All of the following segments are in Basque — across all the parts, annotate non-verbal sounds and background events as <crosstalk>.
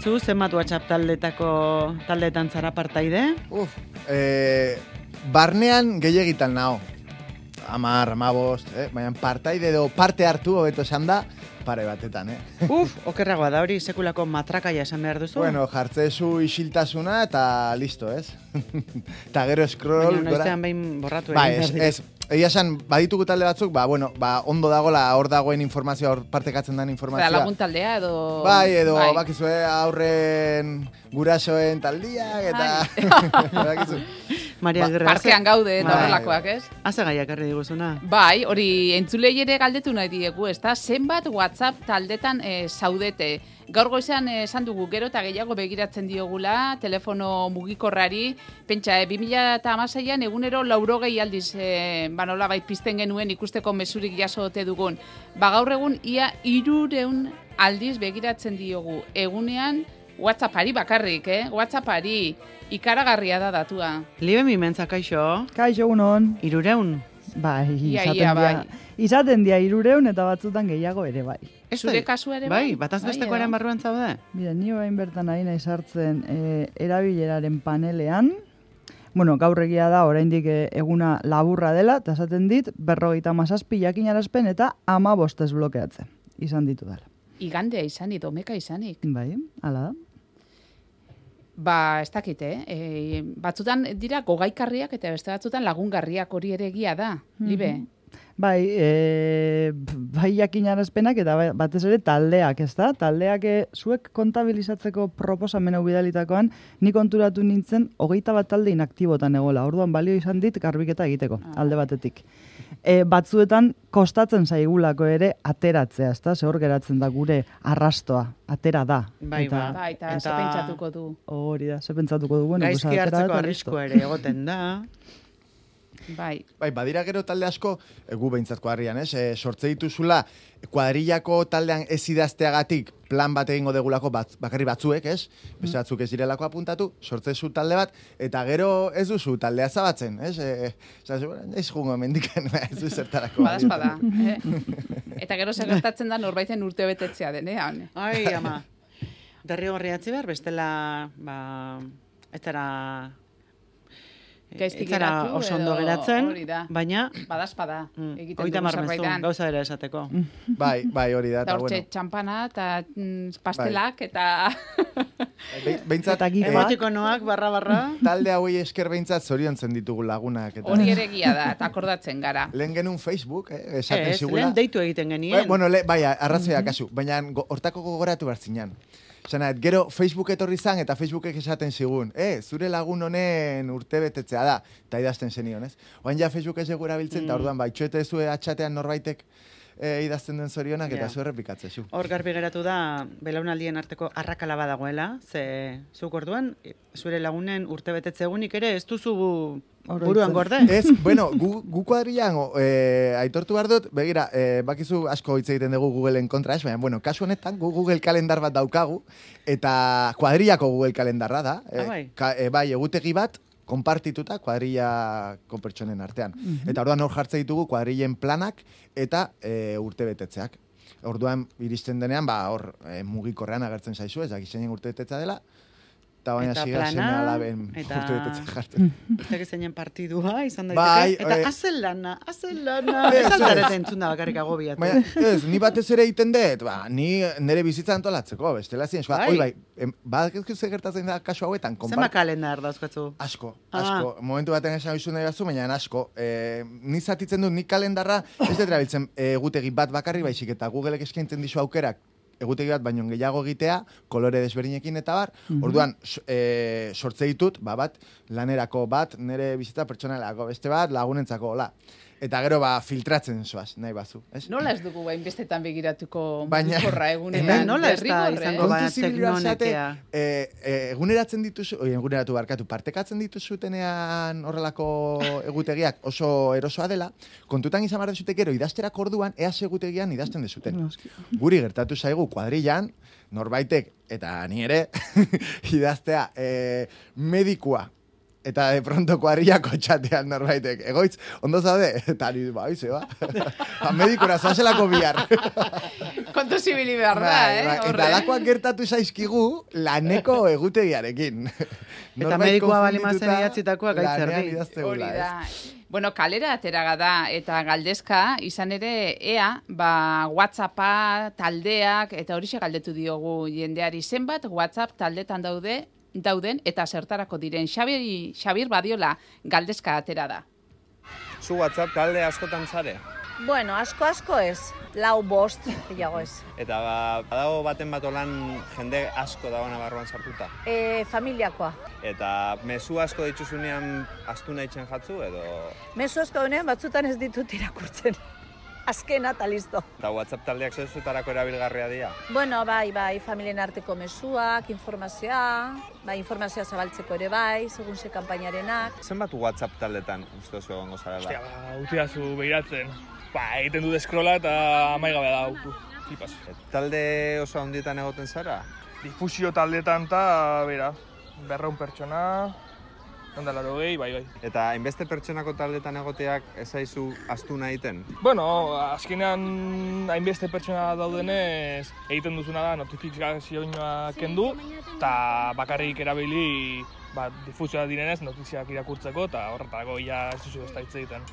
Zu, zenbat WhatsApp taldetako taldetan zara partaide? Uf, e, barnean gehiagitan nao. Amar, amabost, eh? baina partaide edo parte hartu, hobeto esan da, pare batetan, eh? <laughs> Uf, okerragoa da hori sekulako matrakaia esan behar duzu. Bueno, jartzezu isiltasuna eta listo, ez? <laughs> Eta gero scroll... Baina noizean behin borratu Ba, egin ez, behar ez. Egia esan, baditugu talde batzuk, ba, bueno, ba, ondo dagola hor dagoen informazioa, hor partekatzen den Eta informazioa. lagun taldea edo... Bai, edo bakizue aurren gurasoen taldiak eta... <laughs> bakizu. Maria ba, Parkean gaude eta Bai, horrelakoak, ez? Haze gaiak erri diguzuna. Bai, hori entzulei ere galdetu nahi diegu, ez da? Zenbat WhatsApp taldetan eh, zaudete? Gaur goizean eh, esan dugu gero eta gehiago begiratzen diogula, telefono mugikorrari, pentsa, eh, 2006an egunero laurogei aldiz, eh, ba nola bai pizten genuen ikusteko mesurik jasote dugun. Ba gaur egun ia irureun aldiz begiratzen diogu. Egunean WhatsAppari bakarrik, eh? WhatsAppari ikaragarria da datua. Libe mimentza, kaixo? Kaixo unon. Irureun? Bai, Ia, izaten ia, dia, bai. izaten dia irureun eta batzutan gehiago ere bai. Zure kasu ere bai? bai? bataz Bai, bestekoaren barruan zaude? Mira, ni bain bertan ari nahi sartzen e, erabileraren panelean, Bueno, gaur egia da, oraindik eh, eguna laburra dela, eta esaten dit, berrogeita mazazpi jakinarazpen eta ama bostez blokeatzen. Izan ditu dela. Igandea izanik, domeka izanik. Bai, ala da. Ba, ez dakit, eh? E, batzutan dira gogaikarriak eta beste batzutan lagungarriak hori ere egia da, libe. Bai, e, bai jakinarazpenak eta bai- batez ere taldeak, ez da? Taldeak e, zuek kontabilizatzeko proposamen hau bidalitakoan, ni konturatu nintzen hogeita bat talde inaktibotan egola. Orduan balio izan dit garbiketa egiteko, alde batetik. E, batzuetan kostatzen zaigulako ere ateratzea, ez da? Ze hor geratzen da gure arrastoa, atera da. Bai, eta, ba. Ba, eta, Eta- pentsatuko du. Hori da, ze pentsatuko du, bueno, Gaizki hartzeko arriskua ere egoten da. <laughs> Bai. Bai, badira gero talde asko, e, gu behintzat kuadrian, ez? E, sortze dituzula, kuadrillako taldean ez idazteagatik plan bat egingo degulako bat, bakarri batzuek, ez? Beste batzuk ez direlako apuntatu, sortze zu talde bat, eta gero ez duzu taldea zabatzen, ez? E, Zaz, ez jungo mendiken, <laughs> ez du zertarako. Badazpada. <laughs> eh? Eta gero zer gertatzen da norbaiten urte betetzea denean. Ai, ama. Derrigorriatzi behar, bestela, ba, ez. Gaizki ez zara geratu oso ondo edo geratzen, hori da. baina... Badazpada. Mm, Egiten Oita dugu marmezu, zerbaitan. gauza ere esateko. Bai, bai, hori da, Eta eta hortxe bueno. txampana eta mm, pastelak eta... Be- Behintzat, Eta gifak. eh, barra barra. talde hauei esker behintzat zoriontzen ditugu lagunak. Eta Hori ere egia da, eta akordatzen gara. <laughs> Lehen genuen Facebook, eh, esaten zigula. lehen deitu egiten genien. Bai, bueno, le, bai, arrazoia kasu, baina hortako gogoratu behar zinan. Zena, gero Facebook etorri zan eta Facebookek esaten zigun, eh, zure lagun honen urte betetzea da, eta idazten zenion, ez? Oain ja Facebook ez egu erabiltzen, eta orduan, bai, txoete zue atxatean norbaitek eh, idazten den zorionak, eta Ja. zu errepikatze zu. Hor garbi geratu da, belaunaldien arteko arrakala badagoela, ze zuk orduan, zure lagunen urte betetze egunik ere, ez duzu buruan gorde. Ez, <laughs> bueno, gu, gu kuadrilan, o, eh, aitortu behar dut, begira, eh, bakizu asko hitz egiten dugu Googleen kontra, ez, baina, bueno, kasu honetan, gu Google kalendar bat daukagu, eta kuadrillako Google kalendarra da. Ah, bai. ka, eh, bai, egutegi bat, konpartituta kuadrillako pertsonen artean. Eta orduan hor jartze ditugu kuadrillen planak eta e, urte betetzeak. Orduan iristen denean, ba, hor e, mugikorrean agertzen zaizu, ez dakit zeinen urte betetzea dela, eta baina Eta siga plana, seme alaben eta- urte betetzea jartzen. Ez dakit zeinen partidua izan daiteke. Bai, eta eh, azel lana, azel lana. Ez, Ez ez. altarete entzun da bakarrik agobiatu. Baina, ez, ni batez ere egiten dut, ba, ni nire bizitza antolatzeko, bestela zien, ba, Bai. oi bai, em, badakizkizu ze gertatzen da kasu hauetan, Zenba konpart... kalendar dauzkatzu? Asko, Ah. asko. Momentu baten esan izu nahi batzu, baina asko. E, ni zatitzen dut, ni kalendarra, ez dut erabiltzen e, egutegi bat bakarri baizik, eta Googleek eskaintzen dizu aukerak egutegi bat baino gehiago egitea, kolore desberdinekin eta bar, orduan s- e, sortze ditut, ba bat, lanerako bat, nire bizitza pertsonalako beste bat, lagunentzako, hola. Eta gero ba filtratzen zoaz, nahi bazu, ez? Nola ez dugu bain bestetan begiratuko Baina- mugikorra egunean. Eta nola ez da izango ba, teknonekea. e, e, eguneratzen dituzu, oi, eguneratu barkatu, partekatzen dituzutenean horrelako egutegiak oso erosoa dela, kontutan izan behar dezutek gero idazterak orduan, ea egutegian idazten dezuten. Guri gertatu zaigu kuadrillan, norbaitek, eta ni ere, <laughs> idaztea, e, medikua, eta de pronto kuadrillako txatean norbaitek, egoitz, ondo zaude? <laughs> Eta ni, bai, ze ba. <laughs> Ha, medikura, zoazelako bihar. <laughs> Kontu zibili behar da, Bai, eh? bai, Eta horre. alakoak gertatu zaizkigu laneko egutegiarekin. Eta medikua balimazen konfundituta idatzitakoak gaitz lanean erdi. idaztegula, Hori da. Bueno, kalera ateraga da eta galdezka izan ere ea, ba WhatsAppa taldeak eta horixe galdetu diogu jendeari zenbat WhatsApp taldetan daude dauden eta zertarako diren Xabier Xabier Badiola galdezka atera da. Zu WhatsApp talde askotan zare. Bueno, asko asko ez, lau bost, gehiago ez. Eta ba, badago baten bat olan jende asko dagoena barruan sartuta. E, familiakoa. Eta mezu asko dituzunean astu nahi jatzu edo... Mezu asko denean batzutan ez ditut irakurtzen. Azkena eta listo. Eta WhatsApp taldeak zezutarako erabilgarria dira. Bueno, bai, bai, familien arteko mezuak, informazioa, bai, informazioa zabaltzeko ere bai, segun ze kanpainarenak. Zenbat WhatsApp taldetan uste oso egongo zarela? Ostia, ba, utiazu behiratzen. Ba, egiten du deskrola eta amaigabe da. Flipas. Talde oso handietan egoten zara? Difusio taldetan eta, bera, berraun pertsona, onda laro gehi, bai, bai. Eta hainbeste pertsonako taldetan egoteak ezaizu astu nahiten? Bueno, azkenean hainbeste pertsona daudenez egiten duzuna da notifikazioa kendu eta bakarrik erabili ba, difusioa direnez notiziak irakurtzeko eta horretarako ja ez duzu ez hitz egiten.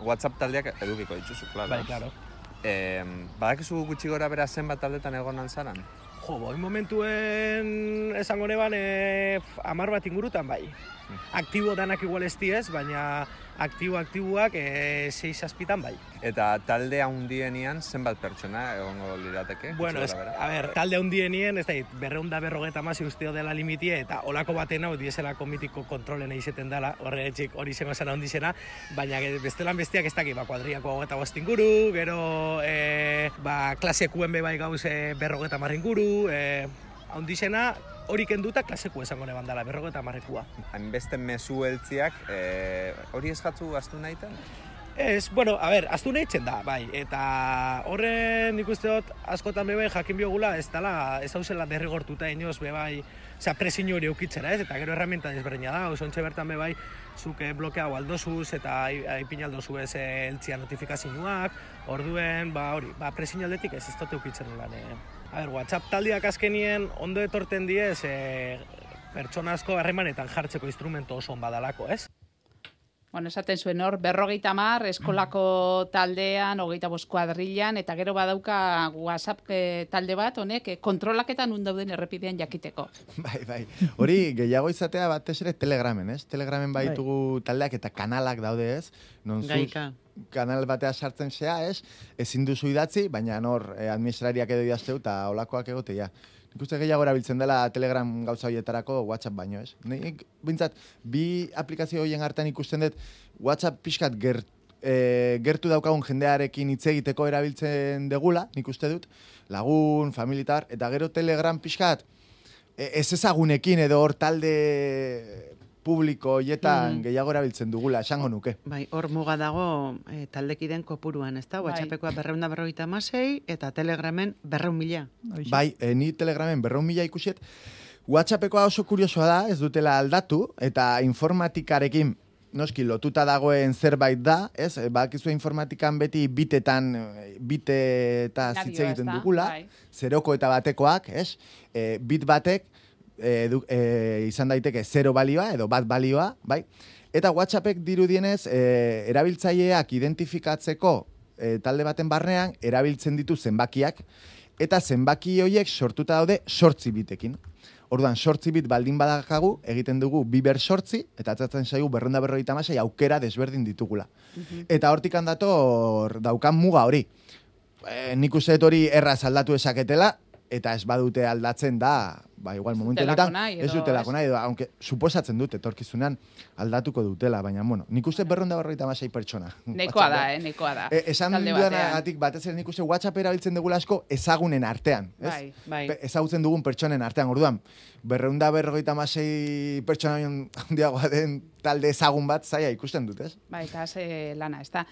WhatsApp taldeak edukiko dituzu, klaro. Bai, claro. Eh, badakizu gutxi gora bera zenbat taldetan egonan zaran? Jo, boi momentuen esango neban e, amar bat ingurutan bai. Aktibo danak igual ez diez, baina aktibo aktiboak e, seiz azpitan bai. Eta talde handienian zenbat pertsona egongo lirateke? Bueno, ez, a ber, talde hundienien, ez da, berreunda berrogeta masi usteo dela limitie, eta olako baten hau dieselako mitiko kontrolen egizeten dela, horre etxik hori zengo esan handizena, baina bestelan bestiak ez dakit, ba, kuadriako hogeta bost inguru, gero, e, ba, klasekuen be bai gauz e, berrogeta mar inguru, e, handizena, hori kenduta klaseku esango neban dela, berrogeta marrekua. hainbeste mezu heltziak, eh, hori ez jatzu astu nahiten? Ez, bueno, a ber, aztu nahi da, bai, eta horren nik uste dut askotan bebai jakin biogula ez dela, ez hauzela derrigortuta inoz bebai, Osea, presio hori eukitzera, ez? Eta gero herramienta desberdina da, osontxe bertan bebai, zuke blokeau aldozuz eta aipin aldozu ez eh, eltzia notifikazioak, orduen, ba hori, ba presio aldetik ez ez dut eukitzen lan. Eh. A ber, WhatsApp taldiak azkenien ondo etorten diez, eh, pertsona asko harremanetan jartzeko instrumento oso on badalako, ez? Bueno, esaten zuen hor, berrogeita mar, eskolako taldean, hogeita bost kuadrilan, eta gero badauka WhatsApp eh, talde bat, honek, eh, kontrolaketan un dauden errepidean jakiteko. <laughs> Bai, bai. Hori gehiago izatea batez ere Telegramen, ez? Telegramen Bai. baitugu taldeak eta kanalak daude, ez? Non zu Gaika. kanal batea sartzen zea, ez? Ezin duzu idatzi, baina nor eh, administrariak edo idazteu eta olakoak egotea. Nik uste gehiago erabiltzen dela Telegram gauza horietarako WhatsApp baino, ez? Nik, bintzat, bi aplikazio horien hartan ikusten dut WhatsApp pixkat gert, e, gertu daukagun jendearekin hitz egiteko erabiltzen degula, nik uste dut, lagun, familitar, eta gero Telegram pixkat, e, ez ezagunekin edo hor talde publiko hoietan Mhm. gehiago erabiltzen dugula, esango nuke. Bai, hor muga dago e, taldekiden kopuruan, ez da? Bai. WhatsAppekoa berreunda berrogeita amasei eta Telegramen berreun mila. Bai, e, ni Telegramen berreun mila ikusiet, WhatsAppekoa oso kuriosoa da, ez dutela aldatu, eta informatikarekin noski lotuta dagoen zerbait da, ez? E, Bakizu informatikan beti bitetan, bite eta hitz egiten dugula, Bai. zeroko eta batekoak, ez? E, bit batek e, du, e, izan daiteke zero balioa edo bat balioa, bai? Eta WhatsAppek dirudienez e, erabiltzaileak identifikatzeko e, talde baten barnean erabiltzen ditu zenbakiak eta zenbaki horiek sortuta daude sortzi bitekin. Orduan, sortzi bit baldin badakagu, egiten dugu biber sortzi, eta atzatzen zaigu berrenda berroita masai aukera desberdin ditugula. Eta hortik handator daukan muga hori. E, nik uste hori erraz aldatu esaketela, eta ez badute aldatzen da, ba, igual momentu honetan, ez dutelako nahi, edo, aunque suposatzen dute etorkizunean aldatuko dutela, baina, bueno, nik uste berrenda berroita masai pertsona. Nekoa da, eh, nekoa da. E, esan dudanagatik batez ere nik uste WhatsApp erabiltzen dugula asko ezagunen artean, ez? Bai. Bai. Ezagutzen dugun pertsonen artean, orduan, berreunda berrogeita masei pertsona handiagoa den talde ezagun bat zaila ikusten dut, ez? Bai, eta ze lana, ez da.